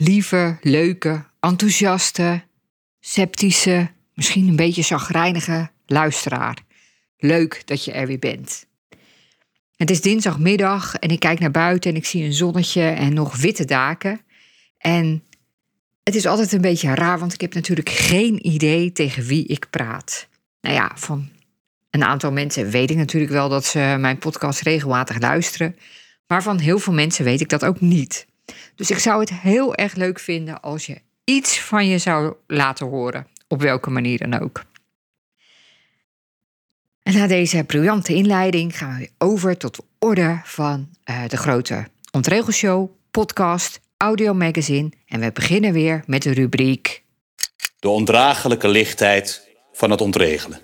Lieve, leuke, enthousiaste, sceptische, misschien een beetje chagrijnige luisteraar. Leuk dat je er weer bent. Het is dinsdagmiddag en ik kijk naar buiten en ik zie een zonnetje en nog witte daken. En het is altijd een beetje raar, want ik heb natuurlijk geen idee tegen wie ik praat. Nou ja, van een aantal mensen weet ik natuurlijk wel dat ze mijn podcast regelmatig luisteren. Maar van heel veel mensen weet ik dat ook niet. Dus ik zou het heel erg leuk vinden als je iets van je zou laten horen, op welke manier dan ook. En na deze briljante inleiding gaan we over tot de orde van uh, de grote Ontregelshow, podcast, audio magazine. En we beginnen weer met de rubriek... De ondraaglijke lichtheid van het ontregelen.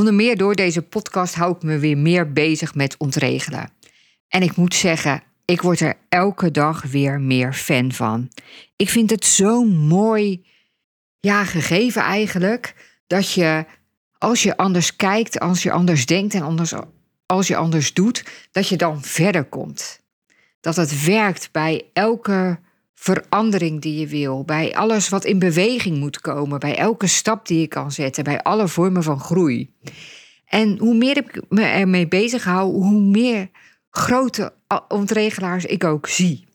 Onder meer door deze podcast hou ik me weer meer bezig met ontregelen. En ik moet zeggen, ik word er elke dag weer meer fan van. Ik vind het zo mooi, ja, gegeven eigenlijk, dat je als je anders kijkt, als je anders denkt en anders, als je anders doet, dat je dan verder komt. Dat het werkt bij elke verandering die je wil, bij alles wat in beweging moet komen, bij elke stap die je kan zetten, bij alle vormen van groei. En hoe meer ik me ermee bezig hou, hoe meer grote ontregelaars ik ook zie.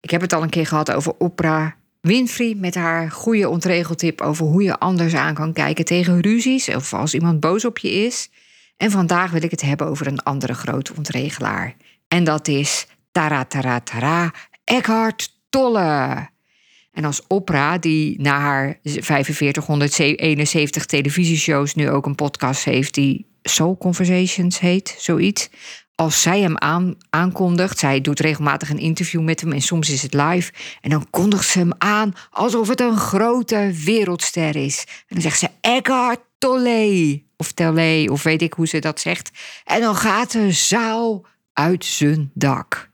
Ik heb het al een keer gehad over Oprah Winfrey met haar goede ontregeltip over hoe je anders aan kan kijken tegen ruzies of als iemand boos op je is. En vandaag wil ik het hebben over een andere grote ontregelaar. En dat is Tara Tara Tara Eckhart Tolle. En als Oprah, die na haar 4571 televisieshows nu ook een podcast heeft die Soul Conversations heet, zoiets. Als zij hem aan, aankondigt, zij doet regelmatig een interview met hem en soms is het live. En dan kondigt ze hem aan alsof het een grote wereldster is. En dan zegt ze Eckhart Tolle. Of Tolle, of weet ik hoe ze dat zegt. En dan gaat de zaal uit zijn dak.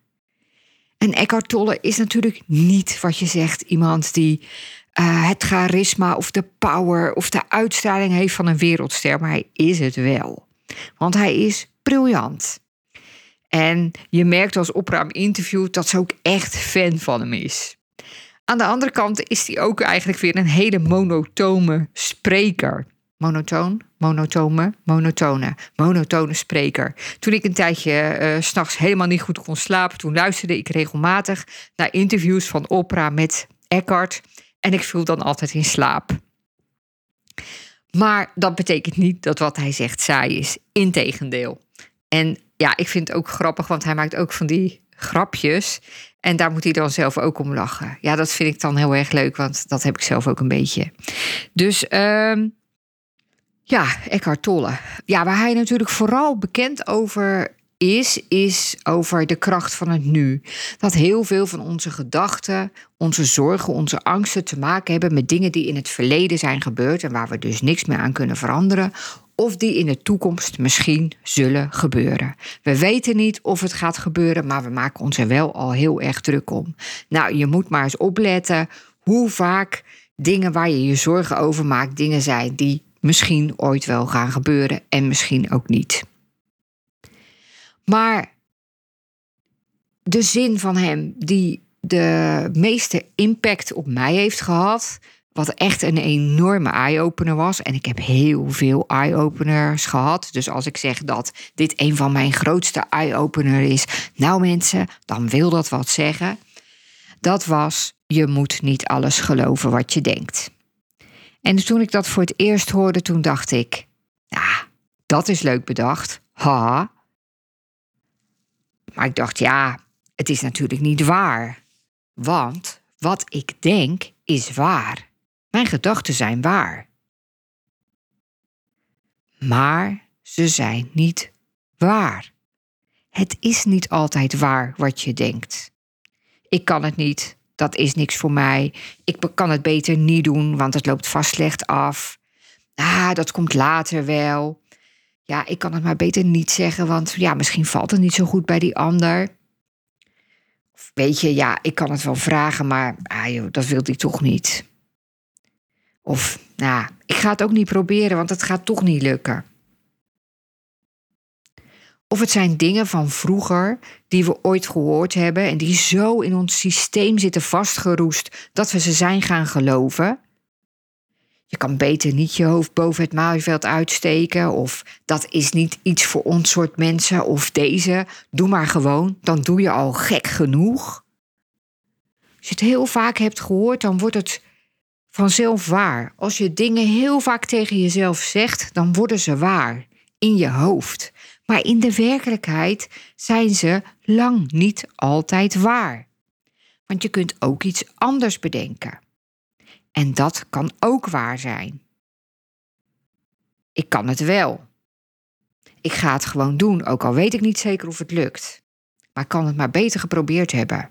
En Eckhart Tolle is natuurlijk niet wat je zegt, iemand die uh, het charisma of de power of de uitstraling heeft van een wereldster, maar hij is het wel. Want hij is briljant. En je merkt als Oprah hem interviewt dat ze ook echt fan van hem is. Aan de andere kant is hij ook eigenlijk weer een hele monotone spreker. Monotoon, monotone, monotone, monotone spreker. Toen ik een tijdje uh, s'nachts helemaal niet goed kon slapen, toen luisterde ik regelmatig naar interviews van Oprah met Eckhart. En ik viel dan altijd in slaap. Maar dat betekent niet dat wat hij zegt saai is. Integendeel. En ja, ik vind het ook grappig, want hij maakt ook van die grapjes. En daar moet hij dan zelf ook om lachen. Ja, dat vind ik dan heel erg leuk, want dat heb ik zelf ook een beetje. Dus uh, ja, Eckhart Tolle. Ja, waar hij natuurlijk vooral bekend over is, is over de kracht van het nu. Dat heel veel van onze gedachten, onze zorgen, onze angsten te maken hebben met dingen die in het verleden zijn gebeurd en waar we dus niks meer aan kunnen veranderen. Of die in de toekomst misschien zullen gebeuren. We weten niet of het gaat gebeuren, maar we maken ons er wel al heel erg druk om. Nou, je moet maar eens opletten hoe vaak dingen waar je je zorgen over maakt, dingen zijn die misschien ooit wel gaan gebeuren en misschien ook niet. Maar de zin van hem die de meeste impact op mij heeft gehad, wat echt een enorme eye-opener was. En ik heb heel veel eye-openers gehad. Dus als ik zeg dat dit een van mijn grootste eye-opener is, nou mensen, dan wil dat wat zeggen. Dat was: je moet niet alles geloven wat je denkt. En toen ik dat voor het eerst hoorde, toen dacht ik, ja, dat is leuk bedacht. Ha. Maar ik dacht, ja, het is natuurlijk niet waar. Want wat ik denk is waar. Mijn gedachten zijn waar. Maar ze zijn niet waar. Het is niet altijd waar wat je denkt. Ik kan het niet, dat is niks voor mij. Ik kan het beter niet doen, want het loopt vast slecht af. Ah, dat komt later wel. Ja, ik kan het maar beter niet zeggen, want ja, misschien valt het niet zo goed bij die ander. Of weet je, ja, ik kan het wel vragen, maar ah dat wil hij toch niet. Of, nou, ik ga het ook niet proberen, want het gaat toch niet lukken. Of het zijn dingen van vroeger die we ooit gehoord hebben en die zo in ons systeem zitten vastgeroest dat we ze zijn gaan geloven. Je kan beter niet je hoofd boven het maaiveld uitsteken of dat is niet iets voor ons soort mensen of deze. Doe maar gewoon, dan doe je al gek genoeg. Als je het heel vaak hebt gehoord, dan wordt het vanzelf waar. Als je dingen heel vaak tegen jezelf zegt, dan worden ze waar in je hoofd. Maar in de werkelijkheid zijn ze lang niet altijd waar. Want je kunt ook iets anders bedenken. En dat kan ook waar zijn. Ik kan het wel. Ik ga het gewoon doen, ook al weet ik niet zeker of het lukt. Maar ik kan het maar beter geprobeerd hebben.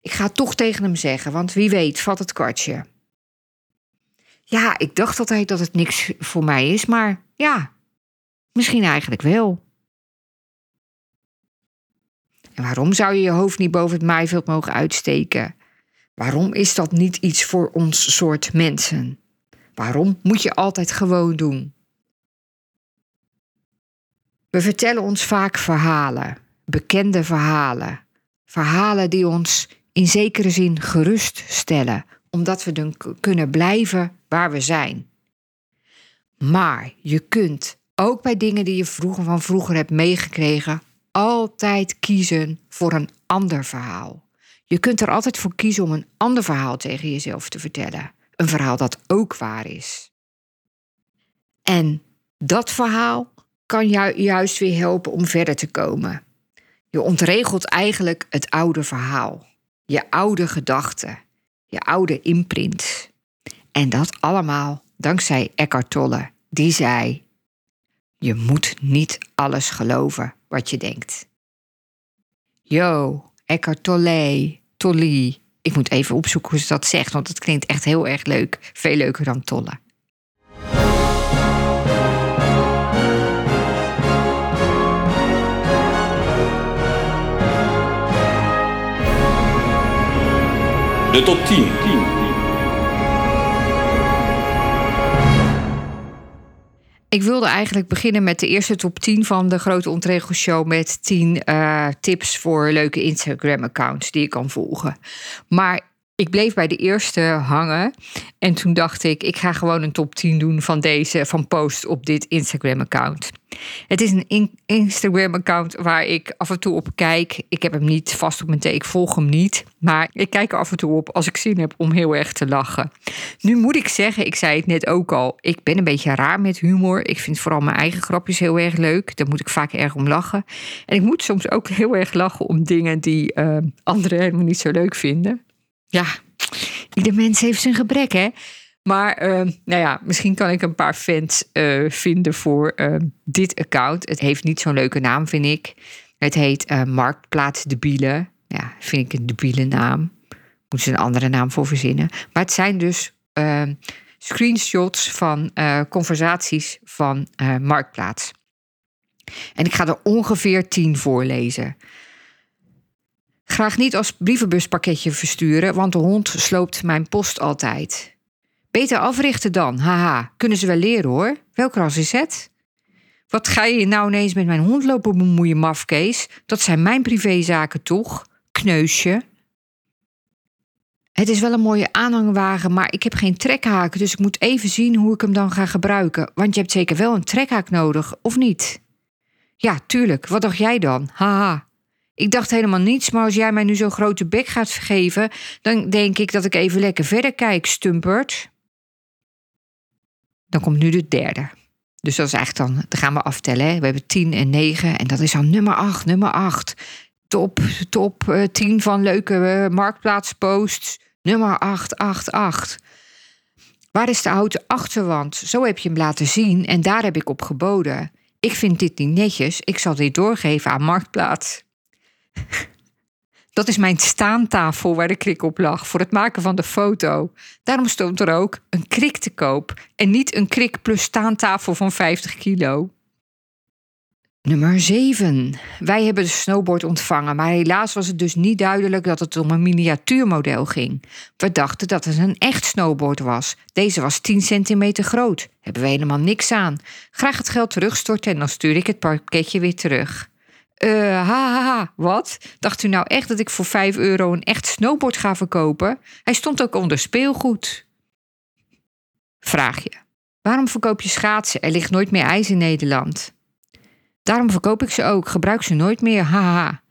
Ik ga het toch tegen hem zeggen, want wie weet valt het kwartje. Ja, ik dacht altijd dat het niks voor mij is, maar ja, misschien eigenlijk wel. En waarom zou je je hoofd niet boven het maaiveld mogen uitsteken? Waarom is dat niet iets voor ons soort mensen? Waarom moet je altijd gewoon doen? We vertellen ons vaak verhalen, bekende verhalen. Verhalen die ons in zekere zin geruststellen, omdat we dan kunnen blijven waar we zijn. Maar je kunt ook bij dingen die je vroeger van vroeger hebt meegekregen, altijd kiezen voor een ander verhaal. Je kunt er altijd voor kiezen om een ander verhaal tegen jezelf te vertellen. Een verhaal dat ook waar is. En dat verhaal kan jou juist weer helpen om verder te komen. Je ontregelt eigenlijk het oude verhaal, je oude gedachten, je oude imprint. En dat allemaal dankzij Eckhart Tolle, die zei: Je moet niet alles geloven wat je denkt. Yo, Eckhart Tolle, Tolle. Ik moet even opzoeken hoe ze dat zegt, want het klinkt echt heel erg leuk. Veel leuker dan Tolle. De top 10. Ik wilde eigenlijk beginnen met de eerste top 10 van de Grote Ontregelshow... met 10 uh, tips voor leuke Instagram-accounts die je kan volgen. Maar ik bleef bij de eerste hangen. En toen dacht ik, ik ga gewoon een top 10 doen van deze, van post op dit Instagram-account. Het is een Instagram-account waar ik af en toe op kijk. Ik heb hem niet vast op mijn thee, ik volg hem niet. Maar ik kijk er af en toe op als ik zin heb om heel erg te lachen. Nu moet ik zeggen, ik zei het net ook al, ik ben een beetje raar met humor. Ik vind vooral mijn eigen grapjes heel erg leuk. Daar moet ik vaak erg om lachen. En ik moet soms ook heel erg lachen om dingen die uh, anderen helemaal niet zo leuk vinden ja, ieder mens heeft zijn gebrek, hè? Maar uh, nou ja, misschien kan ik een paar fans uh, vinden voor uh, dit account. Het heeft niet zo'n leuke naam, vind ik. Het heet Marktplaats Debielen. Ja, vind ik een debiele naam. Moeten ze een andere naam voor verzinnen. Maar het zijn dus ehm, screenshots van conversaties van Marktplaats. En ik ga er ongeveer tien voorlezen. Graag niet als brievenbuspakketje versturen, want de hond sloopt mijn post altijd. Beter africhten dan, haha. Kunnen ze wel leren hoor. Welk ras is het? Wat ga je nou ineens met mijn hond lopen bemoeien, mafkees? Dat zijn mijn privézaken toch? Kneusje. Het is wel een mooie aanhangwagen, maar ik heb geen trekhaak, dus ik moet even zien hoe ik hem dan ga gebruiken. Want je hebt zeker wel een trekhaak nodig, of niet? Ja, tuurlijk. Wat dacht jij dan? Haha. Ik dacht helemaal niets, maar als jij mij nu zo'n grote bek gaat geven, dan denk ik dat ik even lekker verder kijk, stumpert. Dan komt nu de derde. Dus dat is eigenlijk dan, dan gaan we aftellen. Hè? We hebben 10 en 9 en dat is dan nummer 8, nummer 8. Top, top uh, eh, 10 van leuke uh, marktplaatsposts. Nummer 888. Waar is de houten achterwand? Zo heb je hem laten zien en daar heb ik op geboden. Ik vind dit niet netjes. Ik zal dit doorgeven aan Marktplaats. Dat is mijn staantafel waar de krik op lag voor het maken van de foto. Daarom stond er ook een krik te koop en niet een krik plus staantafel van 50 kilo. Nummer 7. Wij hebben de snowboard ontvangen, maar helaas was het dus niet duidelijk dat het om een miniatuurmodel ging. We dachten dat het een echt snowboard was. Deze was 10 centimeter groot. Hebben we helemaal niks aan. Graag het geld terugstorten en dan stuur ik het pakketje weer terug. Ha, ha, ha, wat? Dacht u nou echt dat ik voor 5 euro een echt snowboard ga verkopen? Hij stond ook onder speelgoed. Vraag je. Waarom verkoop je schaatsen? Er ligt nooit meer ijs in Nederland. Daarom verkoop ik ze ook. Gebruik ze nooit meer. Haha.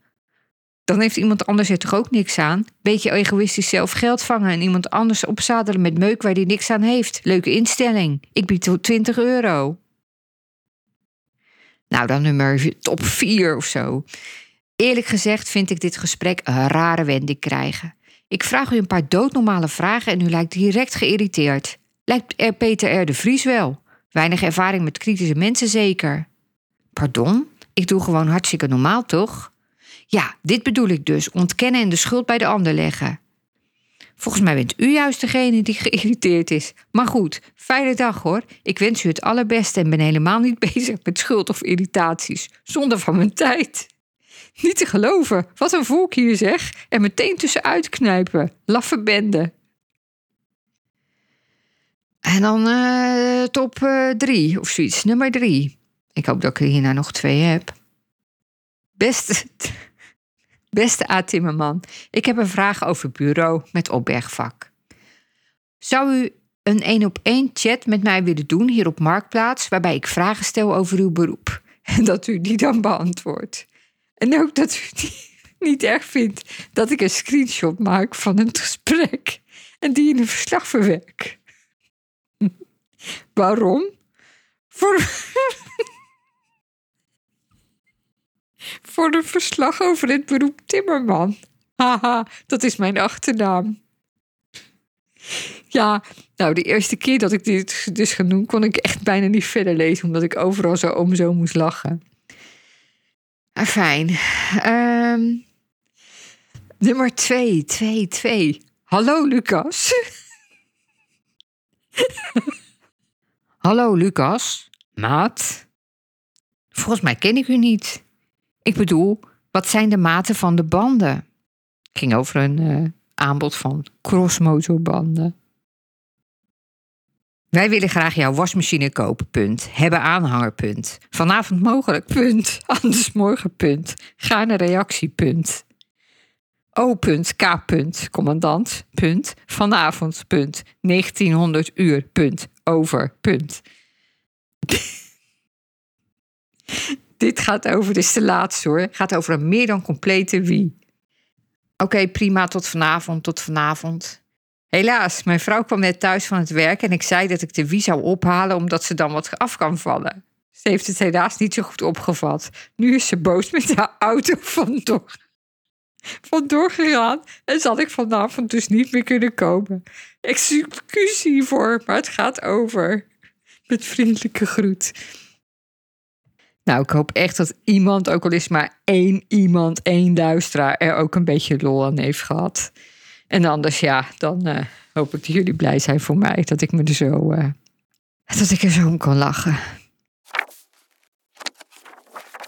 Dan heeft iemand anders er toch ook niks aan? Beetje egoïstisch zelf geld vangen en iemand anders opzadelen met meuk waar die niks aan heeft. Leuke instelling. Ik bied 20 euro. Nou, dan nummer top 4 of zo. Eerlijk gezegd vind ik dit gesprek een rare wending krijgen. Ik vraag u een paar doodnormale vragen en u lijkt direct geïrriteerd. Lijkt er Peter R. de Vries wel? Weinig ervaring met kritische mensen zeker. Pardon? Ik doe gewoon hartstikke normaal, toch? Ja, dit bedoel ik dus. Ontkennen en de schuld bij de ander leggen. Volgens mij bent u juist degene die geïrriteerd is. Maar goed, fijne dag hoor. Ik wens u het allerbeste en ben helemaal niet bezig met schuld of irritaties. Zonder van mijn tijd. Niet te geloven, wat een volk hier zeg. En meteen tussenuit knijpen. Laffe bende. En dan uh, top 3 uh, of zoiets, nummer 3. Ik hoop dat ik er hierna nog twee heb. Beste, beste A. Timmerman, ik heb een vraag over bureau met opbergvak. Zou u een één op één chat met mij willen doen hier op Marktplaats, waarbij ik vragen stel over uw beroep en dat u die dan beantwoordt? En ook dat u niet erg vindt dat ik een screenshot maak van een gesprek en die in een verslag verwerk. Waarom? Voor, voor een verslag over het beroep Timmerman. Haha, dat is mijn achternaam. Ja, nou, de eerste keer dat ik dit dus ga doen, kon ik echt bijna niet verder lezen, omdat ik overal zo om zo moest lachen. Ah, fijn. Um, nummer twee, twee, twee. Hallo, Lucas. Hallo, Lucas. Maat. Volgens mij ken ik u niet. Ik bedoel, wat zijn de maten van de banden? Het ging over een uh, aanbod van crossmotorbanden. Wij willen graag jouw wasmachine kopen, punt. Hebben aanhanger, punt. Vanavond mogelijk, punt. Anders morgen, punt. Ga naar reactie, punt. O, K, commandant, punt. Vanavond, punt. 1900 uur, punt. Over, punt. Dit gaat over, is de laatste hoor. gaat over een meer dan complete wie. Oké, prima, tot vanavond, tot vanavond. Helaas, mijn vrouw kwam net thuis van het werk en ik zei dat ik de wie zou ophalen omdat ze dan wat af kan vallen. Ze heeft het helaas niet zo goed opgevat. Nu is ze boos met haar auto vandoor, vandoor gegaan en zal ik vanavond dus niet meer kunnen komen. Excuus hiervoor, maar het gaat over. Met vriendelijke groet. Nou, ik hoop echt dat iemand, ook al is maar één iemand, één luisteraar, er ook een beetje lol aan heeft gehad. En anders, ja, dan uh, hoop ik dat jullie blij zijn voor mij. Dat ik me er zo. Uh, dat ik er zo om kan lachen.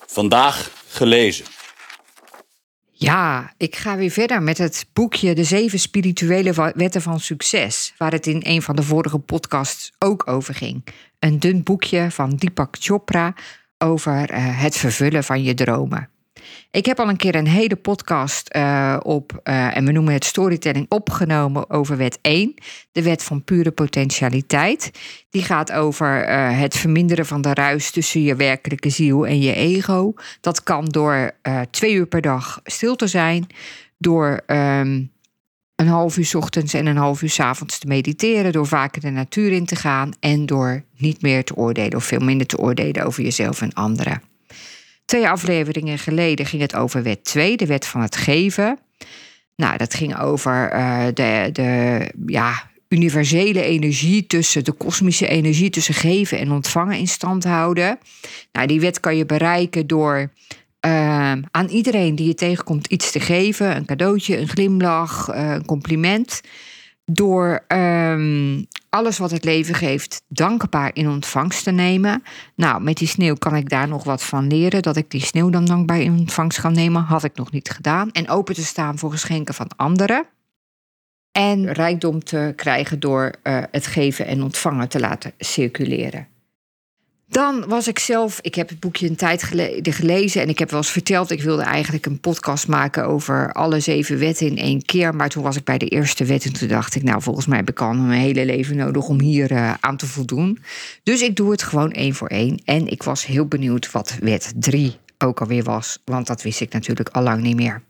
Vandaag gelezen. Ja, ik ga weer verder met het boekje De Zeven Spirituele Wetten van Succes, waar het in een van de vorige podcasts ook over ging. Een dun boekje van Deepak Chopra over uh, het vervullen van je dromen. Ik heb al een keer een hele podcast uh, op, uh, en we noemen het storytelling, opgenomen over wet 1, de wet van pure potentialiteit. Die gaat over het verminderen van de ruis tussen je werkelijke ziel en je ego. Dat kan door twee uur per dag stil te zijn, door um, een half uur ochtends en een half uur avonds te mediteren, door vaker de natuur in te gaan en door niet meer te oordelen of veel minder te oordelen over jezelf en anderen. Twee afleveringen geleden ging het over wet 2, de wet van het geven. Nou, dat ging over uh, de, de ja, universele energie tussen de kosmische energie tussen geven en ontvangen in stand houden. Nou, die wet kan je bereiken door Ehm, aan iedereen die je tegenkomt iets te geven. Een cadeautje, een glimlach, uh, een compliment. Door ehm, alles wat het leven geeft dankbaar in ontvangst te nemen. Nou, met die sneeuw kan ik daar nog wat van leren. Dat ik die sneeuw dan dankbaar in ontvangst kan nemen. Had ik nog niet gedaan. En open te staan voor geschenken van anderen. En rijkdom te krijgen door uh, het geven en ontvangen te laten circuleren. Dan was ik zelf, ik heb het boekje een tijd geleden gelezen en ik heb wel eens verteld, ik wilde eigenlijk een podcast maken over alle zeven wetten in één keer. Maar toen was ik bij de eerste wet en toen dacht ik, nou volgens mij heb ik al mijn hele leven nodig om hier uh, aan te voldoen. Dus ik doe het gewoon één voor één. En ik was heel benieuwd wat wet 3 ook alweer was, want dat wist ik natuurlijk al lang niet meer.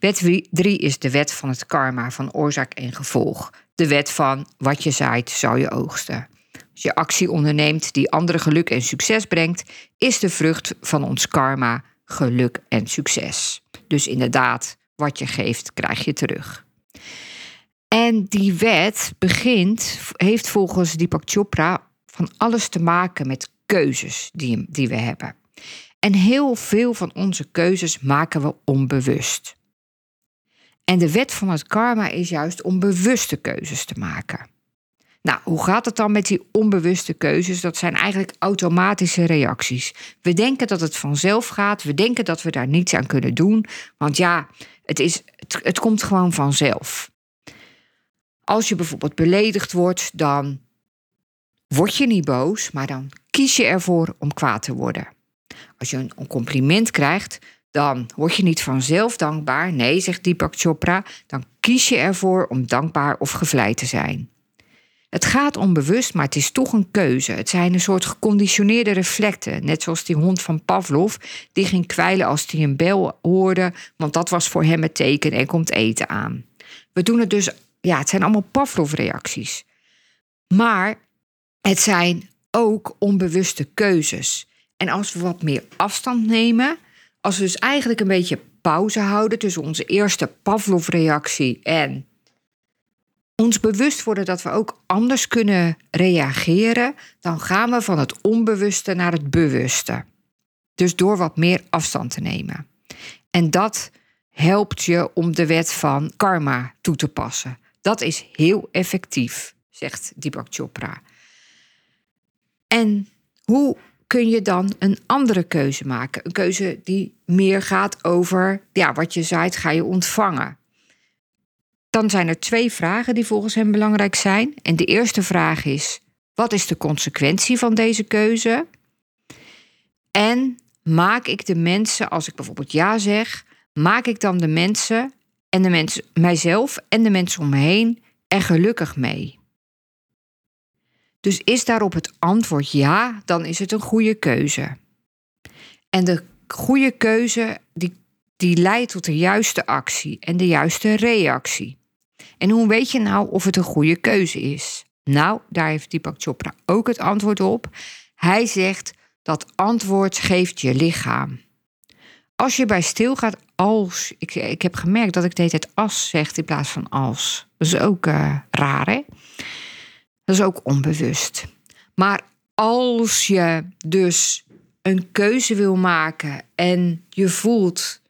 Wet 3 is de wet van het karma, van oorzaak en gevolg. De wet van wat je zaait, zou je oogsten. Als je actie onderneemt die anderen geluk en succes brengt, is de vrucht van ons karma geluk en succes. Dus inderdaad, wat je geeft, krijg je terug. En die wet begint, heeft volgens Deepak Chopra van alles te maken met keuzes die, die we hebben. En heel veel van onze keuzes maken we onbewust. En de wet van het karma is juist om bewuste keuzes te maken. Nou, hoe gaat het dan met die onbewuste keuzes? Dat zijn eigenlijk automatische reacties. We denken dat het vanzelf gaat. We denken dat we daar niets aan kunnen doen. Want ja, het, is, het, komt gewoon vanzelf. Als je bijvoorbeeld beledigd wordt, dan word je niet boos, maar dan kies je ervoor om kwaad te worden. Als je een compliment krijgt, dan word je niet vanzelf dankbaar. Nee, zegt Deepak Chopra, dan kies je ervoor om dankbaar of gevleid te zijn. Het gaat onbewust, maar het is toch een keuze. Het zijn een soort geconditioneerde reflecten. Net zoals die hond van Pavlov, die ging kwijlen als hij een bel hoorde, want dat was voor hem het teken en komt eten aan. We doen het dus, ja, het zijn allemaal Pavlov-reacties. Maar het zijn ook onbewuste keuzes. En als we wat meer afstand nemen, als we dus eigenlijk een beetje pauze houden tussen onze eerste Pavlov-reactie en ons bewust worden dat we ook anders kunnen reageren, dan gaan we van het onbewuste naar het bewuste. Dus door wat meer afstand te nemen. En dat helpt je om de wet van karma toe te passen. Dat is heel effectief, zegt Deepak Chopra. En hoe kun je dan een andere keuze maken? Een keuze die meer gaat over ja, wat je zaait, ga je ontvangen. Dan zijn er twee vragen die volgens hem belangrijk zijn. En de eerste vraag is: wat is de consequentie van deze keuze? En maak ik de mensen, als ik bijvoorbeeld ja zeg, maak ik dan de mensen en de mensen, mijzelf en de mensen om me heen er gelukkig mee? Dus is daarop het antwoord ja, dan is het een goede keuze. En de goede keuze die, die leidt tot de juiste actie en de juiste reactie. En hoe weet je nou of het een goede keuze is? Nou, daar heeft Deepak Chopra ook het antwoord op. Hij zegt dat antwoord geeft je lichaam. Als je bij stil gaat als, ik, ik heb gemerkt dat ik de het as zegt in plaats van als. Dat is ook uh, raar, hè? Dat is ook onbewust. Maar als je dus een keuze wil maken en je voelt,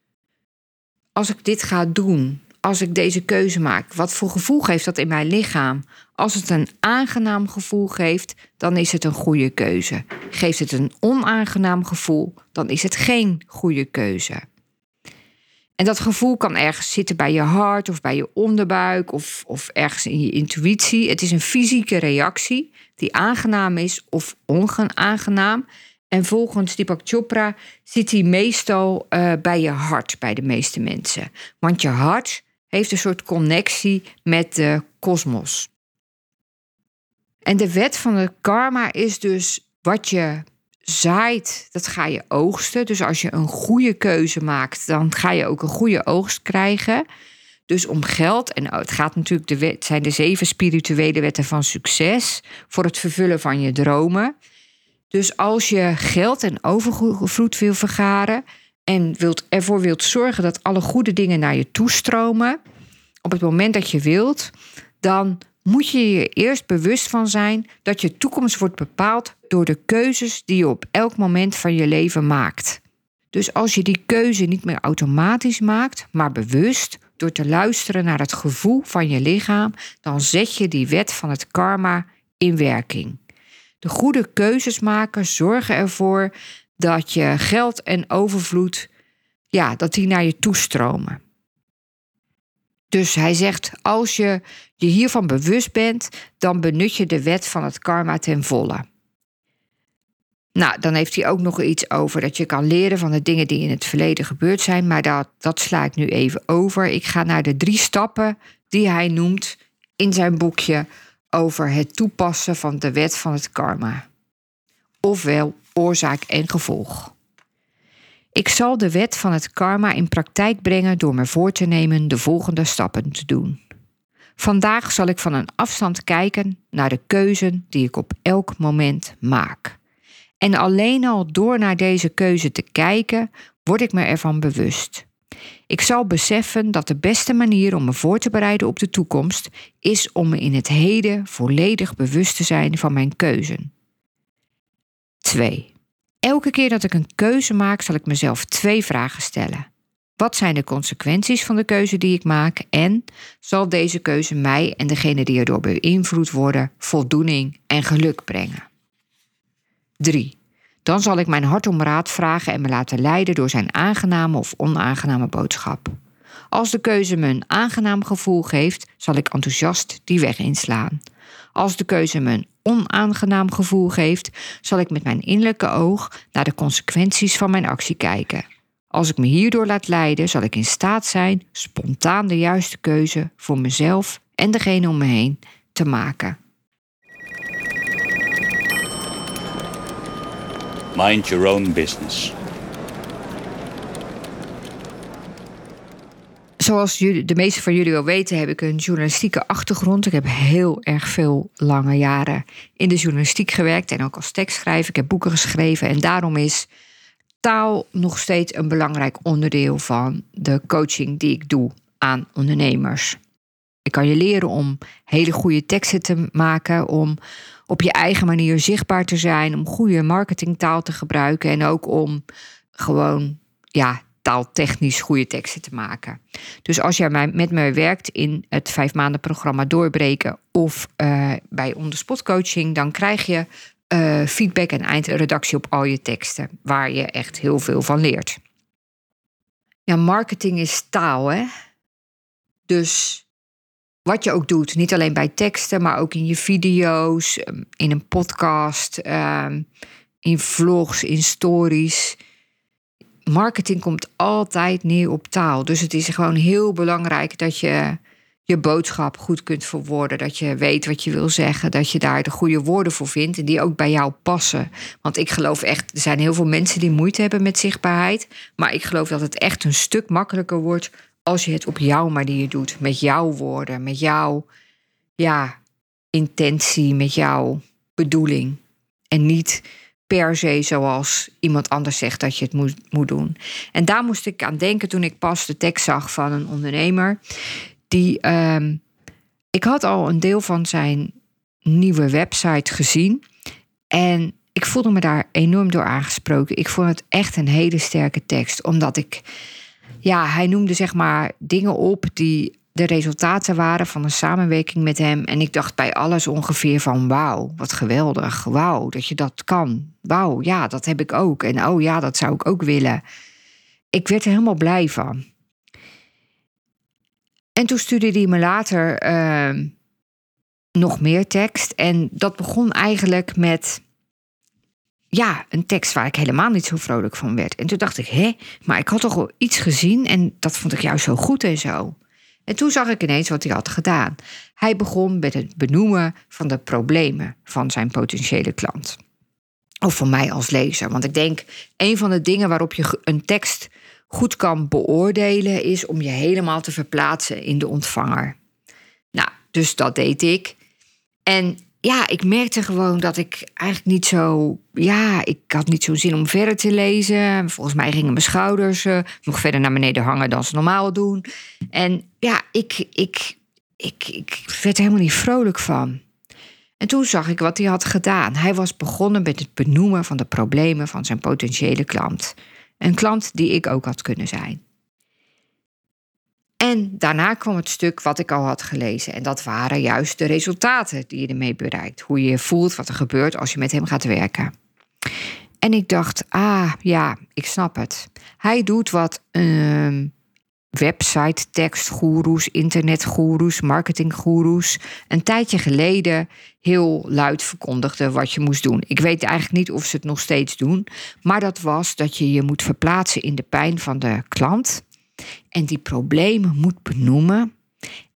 als ik dit ga doen, als ik deze keuze maak? Wat voor gevoel geeft dat in mijn lichaam? Als het een aangenaam gevoel geeft, dan is het een goede keuze. Geeft het een onaangenaam gevoel, dan is het geen goede keuze. En dat gevoel kan ergens zitten bij je hart of bij je onderbuik of, of ergens in je intuïtie. Het is een fysieke reactie die aangenaam is of onaangenaam. En volgens Deepak Chopra zit die meestal uh, bij je hart, bij de meeste mensen. Want je hart heeft een soort connectie met de kosmos. En de wet van het karma is dus wat je zaait, dat ga je oogsten. Dus als je een goede keuze maakt, dan ga je ook een goede oogst krijgen. Dus om geld, en het gaat natuurlijk de wet, zijn de zeven spirituele wetten van succes voor het vervullen van je dromen. Dus als je geld en overvloed wil vergaren, en wilt, ervoor wilt zorgen dat alle goede dingen naar je toestromen, op het moment dat je wilt, dan moet je je eerst bewust van zijn dat je toekomst wordt bepaald door de keuzes die je op elk moment van je leven maakt. Dus als je die keuze niet meer automatisch maakt, maar bewust, door te luisteren naar het gevoel van je lichaam, dan zet je die wet van het karma in werking. De goede keuzes maken zorgen ervoor dat je geld en overvloed, ja, dat die naar je toestromen. Dus hij zegt, als je je hiervan bewust bent, dan benut je de wet van het karma ten volle. Nou, dan heeft hij ook nog iets over dat je kan leren van de dingen die in het verleden gebeurd zijn, maar dat, dat sla ik nu even over. Ik ga naar de drie stappen die hij noemt in zijn boekje over het toepassen van de wet van het karma. Ofwel oorzaak en gevolg. Ik zal de wet van het karma in praktijk brengen door me voor te nemen de volgende stappen te doen. Vandaag zal ik van een afstand kijken naar de keuzen die ik op elk moment maak. En alleen al door naar deze keuze te kijken, word ik me ervan bewust. Ik zal beseffen dat de beste manier om me voor te bereiden op de toekomst is om me in het heden volledig bewust te zijn van mijn keuzen. 2. Elke keer dat ik een keuze maak, zal ik mezelf twee vragen stellen. Wat zijn de consequenties van de keuze die ik maak? En zal deze keuze mij en degene die erdoor beïnvloed worden voldoening en geluk brengen? 3. Dan zal ik mijn hart om raad vragen en me laten leiden door zijn aangename of onaangename boodschap. Als de keuze me een aangenaam gevoel geeft, zal ik enthousiast die weg inslaan. Als de keuze me een onaangenaam gevoel geeft, zal ik met mijn innerlijke oog naar de consequenties van mijn actie kijken. Als ik me hierdoor laat leiden, zal ik in staat zijn spontaan de juiste keuze voor mezelf en degene om me heen te maken. Mind your own business. Zoals jullie, de meeste van jullie wel weten, heb ik een journalistieke achtergrond. Ik heb heel erg veel lange jaren in de journalistiek gewerkt en ook als tekstschrijver. Ik heb boeken geschreven en daarom is taal nog steeds een belangrijk onderdeel van de coaching die ik doe aan ondernemers. Ik kan je leren om hele goede teksten te maken, om op je eigen manier zichtbaar te zijn, om goede marketingtaal te gebruiken en ook om gewoon ja, taaltechnisch goede teksten te maken. Dus als jij met me werkt in het vijf maanden programma Doorbreken of uh, bij onderspot coaching, dan krijg je uh, feedback en eindredactie op al je teksten, waar je echt heel veel van leert. Ja, marketing is taal, hè? Dus wat je ook doet, niet alleen bij teksten, maar ook in je video's, ehm, in een podcast, ehm, in vlogs, in stories. Marketing komt altijd neer op taal. Dus het is gewoon heel belangrijk dat je je boodschap goed kunt verwoorden. Dat je weet wat je wil zeggen. Dat je daar de goede woorden voor vindt en die ook bij jou passen. Want ik geloof echt, er zijn heel veel mensen die moeite hebben met zichtbaarheid. Maar ik geloof dat het echt een stuk makkelijker wordt als je het op jouw manier doet. Met jouw woorden, met jouw ja, intentie, met jouw bedoeling. En niet per se zoals iemand anders zegt dat je het moet, moet doen. En daar moest ik aan denken toen ik pas de tekst zag van een ondernemer. Die, ehm, ik had al een deel van zijn nieuwe website gezien. En ik voelde me daar enorm door aangesproken. Ik vond het echt een hele sterke tekst. Omdat ik, ja, hij noemde zeg maar dingen op die de resultaten waren van een samenwerking met hem. En ik dacht bij alles ongeveer van wauw, wat geweldig. Wauw, dat je dat kan. Wauw, ja, dat heb ik ook. En oh ja, dat zou ik ook willen. Ik werd er helemaal blij van. En toen stuurde hij me later ehm, nog meer tekst. En dat begon eigenlijk met ja, een tekst waar ik helemaal niet zo vrolijk van werd. En toen dacht ik, hé, maar ik had toch wel iets gezien en dat vond ik juist zo goed en zo. En toen zag ik ineens wat hij had gedaan. Hij begon met het benoemen van de problemen van zijn potentiële klant. Of van mij als lezer. Want ik denk, een van de dingen waarop je een tekst goed kan beoordelen, is om je helemaal te verplaatsen in de ontvanger. Nou, dus dat deed ik. En ja, ik merkte gewoon dat ik eigenlijk niet zo. Ja, ik had niet zo'n zin om verder te lezen. Volgens mij gingen mijn schouders uh, nog verder naar beneden hangen dan ze normaal doen. En ja, ik, ik, ik, ik werd er helemaal niet vrolijk van. En toen zag ik wat hij had gedaan. Hij was begonnen met het benoemen van de problemen van zijn potentiële klant. Een klant die ik ook had kunnen zijn. En daarna kwam het stuk wat ik al had gelezen. En dat waren juist de resultaten die je ermee bereikt. Hoe je je voelt, wat er gebeurt als je met hem gaat werken. En ik dacht, ah ja, ik snap het. Hij doet wat uh, website tekstgoeroes, internetgoeroes, marketinggoeroes een tijdje geleden heel luid verkondigden wat je moest doen. Ik weet eigenlijk niet of ze het nog steeds doen, maar dat was dat je je moet verplaatsen in de pijn van de klant en die problemen moet benoemen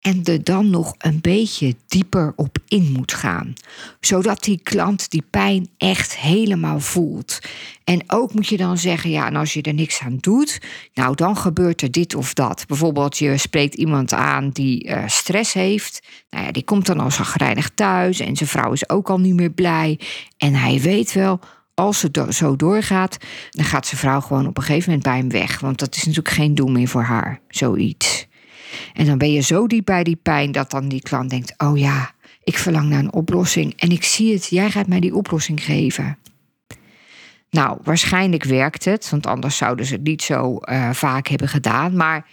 en er dan nog een beetje dieper op in moet gaan. Zodat die klant die pijn echt helemaal voelt. En ook moet je dan zeggen, ja, en als je er niks aan doet, nou dan gebeurt er dit of dat. Bijvoorbeeld, je spreekt iemand aan die uh, stress heeft. Nou ja, die komt dan al zagrijnig thuis en zijn vrouw is ook al niet meer blij. En hij weet wel, als het zo doorgaat, dan gaat zijn vrouw gewoon op een gegeven moment bij hem weg. Want dat is natuurlijk geen doel meer voor haar, zoiets. En dan ben je zo diep bij die pijn dat dan die klant denkt: Oh ja, ik verlang naar een oplossing en ik zie het, jij gaat mij die oplossing geven. Nou, waarschijnlijk werkt het, want anders zouden ze het niet zo uh, vaak hebben gedaan. Maar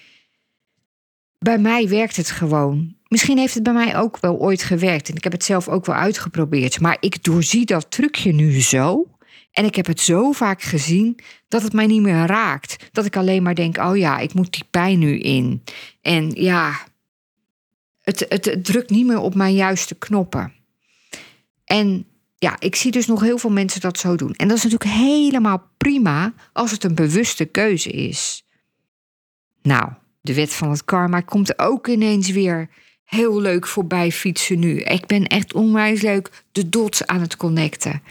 bij mij werkt het gewoon. Misschien heeft het bij mij ook wel ooit gewerkt en ik heb het zelf ook wel uitgeprobeerd. Maar ik doorzie dat trucje nu zo en ik heb het zo vaak gezien dat het mij niet meer raakt. Dat ik alleen maar denk: oh ja, ik moet die pijn nu in. En ja, het, het, drukt niet meer op mijn juiste knoppen. En ja, ik zie dus nog heel veel mensen dat zo doen. En dat is natuurlijk helemaal prima als het een bewuste keuze is. Nou, de wet van het karma komt ook ineens weer heel leuk voorbij fietsen nu. Ik ben echt onwijs leuk de dots aan het connecten.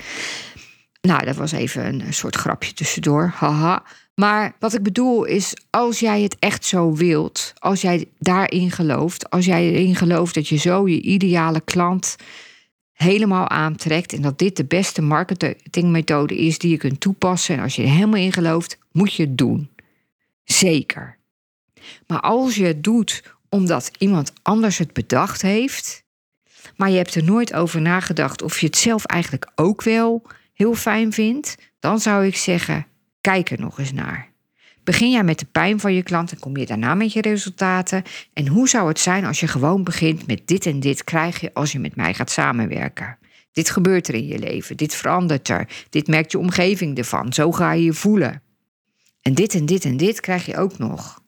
Nou, dat was even een soort grapje tussendoor. Haha. Maar wat ik bedoel is, als jij het echt zo wilt, als jij daarin gelooft, als jij erin gelooft dat je zo je ideale klant helemaal aantrekt en dat dit de beste marketingmethode is die je kunt toepassen, en als je er helemaal in gelooft, moet je het doen. Zeker. Maar als je het doet omdat iemand anders het bedacht heeft, maar je hebt er nooit over nagedacht of je het zelf eigenlijk ook wel heel fijn vindt, dan zou ik zeggen: kijk er nog eens naar. Begin jij met de pijn van je klant en kom je daarna met je resultaten? En hoe zou het zijn als je gewoon begint met dit en dit krijg je als je met mij gaat samenwerken? Dit gebeurt er in je leven, dit verandert er, dit merkt je omgeving ervan, zo ga je je voelen. En dit en dit en dit krijg je ook nog.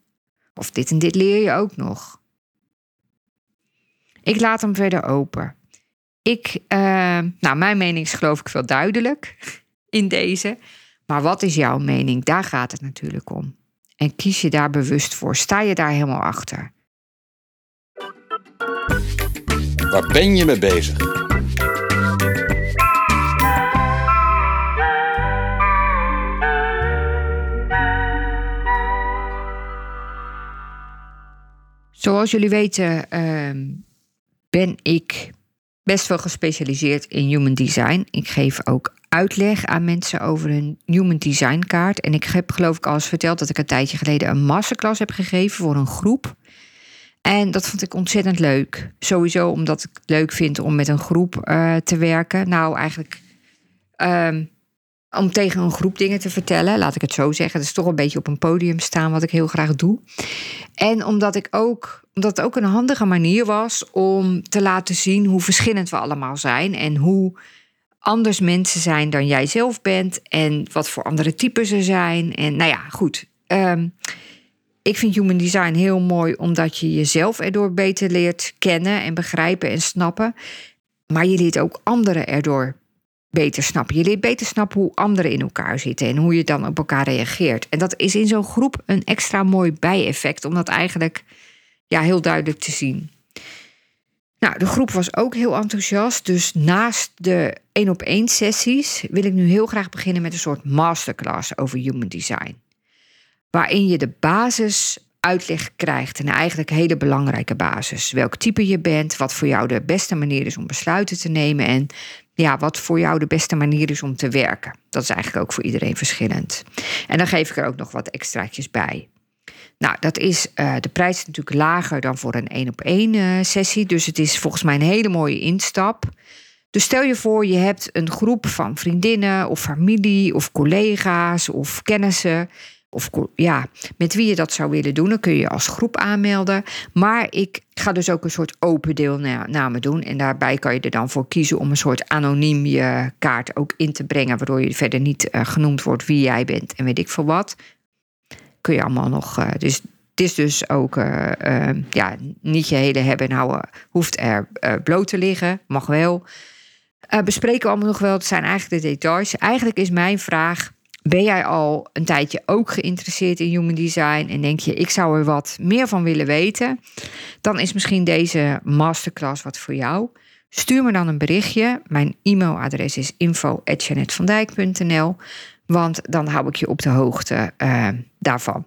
Of dit en dit leer je ook nog. Ik laat hem verder open. Ik, uh, nou, mijn mening is geloof ik wel duidelijk in deze. Maar wat is jouw mening? Daar gaat het natuurlijk om. En kies je daar bewust voor? Sta je daar helemaal achter? Waar ben je mee bezig? Zoals jullie weten uh, ben ik best wel gespecialiseerd in human design. Ik geef ook uitleg aan mensen over hun human design kaart. En ik heb geloof ik al eens verteld dat ik een tijdje geleden een masterclass heb gegeven voor een groep. En dat vond ik ontzettend leuk. Sowieso omdat ik het leuk vind om met een groep uh, te werken. Nou, eigenlijk um, om tegen een groep dingen te vertellen, laat ik het zo zeggen. Het is toch een beetje op een podium staan wat ik heel graag doe. En omdat ik ook omdat het ook een handige manier was om te laten zien hoe verschillend we allemaal zijn en hoe anders mensen zijn dan jij zelf bent en wat voor andere types er zijn. En nou ja, goed. Um, ik vind human design heel mooi omdat je jezelf erdoor beter leert kennen en begrijpen en snappen. Maar je leert ook anderen erdoor beter snappen. Je leert beter snappen hoe anderen in elkaar zitten en hoe je dan op elkaar reageert. En dat is in zo'n groep een extra mooi bijeffect, omdat eigenlijk ja, heel duidelijk te zien. Nou, de groep was ook heel enthousiast. Dus naast de één op één sessies wil ik nu heel graag beginnen met een soort masterclass over human design. Waarin je de basis uitleg krijgt. En eigenlijk een hele belangrijke basis. Welk type je bent, wat voor jou de beste manier is om besluiten te nemen. En ja, wat voor jou de beste manier is om te werken. Dat is eigenlijk ook voor iedereen verschillend. En dan geef ik er ook nog wat extraatjes bij. Nou, dat is, uh, de prijs is natuurlijk lager dan voor een één op één uh, sessie. Dus het is volgens mij een hele mooie instap. Dus stel je voor, je hebt een groep van vriendinnen of familie of collega's of kennissen. Of ja, met wie je dat zou willen doen, dan kun je als groep aanmelden. Maar ik ga dus ook een soort open deelname doen. En daarbij kan je er dan voor kiezen om een soort anoniem je kaart ook in te brengen. Waardoor je verder niet uh, genoemd wordt wie jij bent en weet ik veel wat. Kun je allemaal nog. Uh, dus het is dus ook uh, ja, niet je hele hebben en houden hoeft er bloot te liggen. Mag wel. bespreken we allemaal nog wel. Het zijn eigenlijk de details. Eigenlijk is mijn vraag ben jij al een tijdje ook geïnteresseerd in human design en denk je, ik zou er wat meer van willen weten? Dan is misschien deze masterclass wat voor jou. Stuur me dan een berichtje. Mijn e-mailadres is info.janetvandijk.nl, want dan hou ik je op de hoogte uh, daarvan.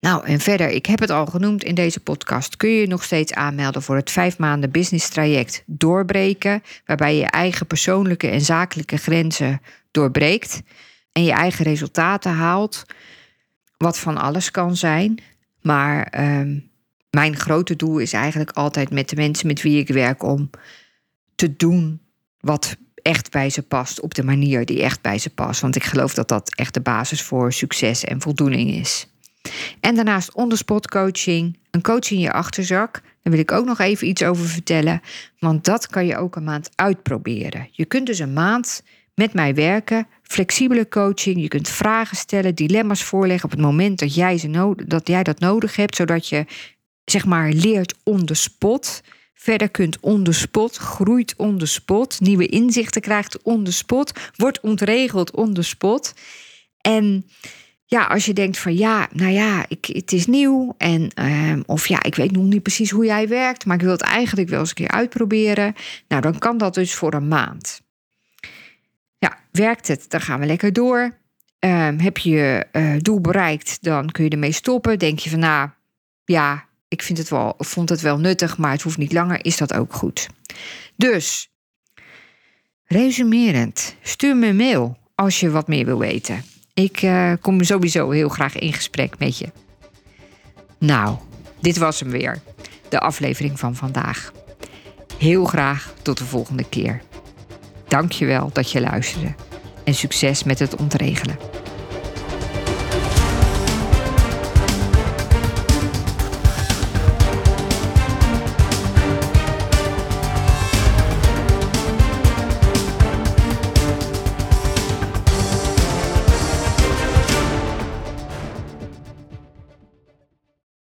Nou, en verder, ik heb het al genoemd in deze podcast, kun je je nog steeds aanmelden voor het vijf maanden business traject Doorbreken, waarbij je eigen persoonlijke en zakelijke grenzen doorbreekt en je eigen resultaten haalt, wat van alles kan zijn. Maar ehm, mijn grote doel is eigenlijk altijd met de mensen met wie ik werk om te doen wat echt bij ze past, op de manier die echt bij ze past. Want ik geloof dat dat echt de basis voor succes en voldoening is. En daarnaast onderspot coaching, een coach in je achterzak. Daar wil ik ook nog even iets over vertellen, want dat kan je ook een maand uitproberen. Je kunt dus een maand met mij werken. Flexibele coaching. Je kunt vragen stellen, dilemma's voorleggen op het moment dat jij, ze dat, jij dat nodig hebt, zodat je zeg maar leert on the spot. Verder kunt on the spot, groeit on the spot, nieuwe inzichten krijgt on the spot, wordt ontregeld on the spot. En ja, als je denkt van ja, nou ja, ik, het is nieuw. En, uh, of ja, ik weet nog niet precies hoe jij werkt, maar ik wil het eigenlijk wel eens een keer uitproberen. Nou, dan kan dat dus voor een maand. Werkt het, dan gaan we lekker door. Uh, heb je je uh, doel bereikt, dan kun je ermee stoppen. Denk je van, nou ja, ik vind het wel, vond het wel nuttig, maar het hoeft niet langer, is dat ook goed. Dus, resumerend, stuur me een mail als je wat meer wil weten. Ik uh, kom sowieso heel graag in gesprek met je. Nou, dit was hem weer, de aflevering van vandaag. Heel graag tot de volgende keer. Dank je wel dat je luisterde. En succes met het ontregelen.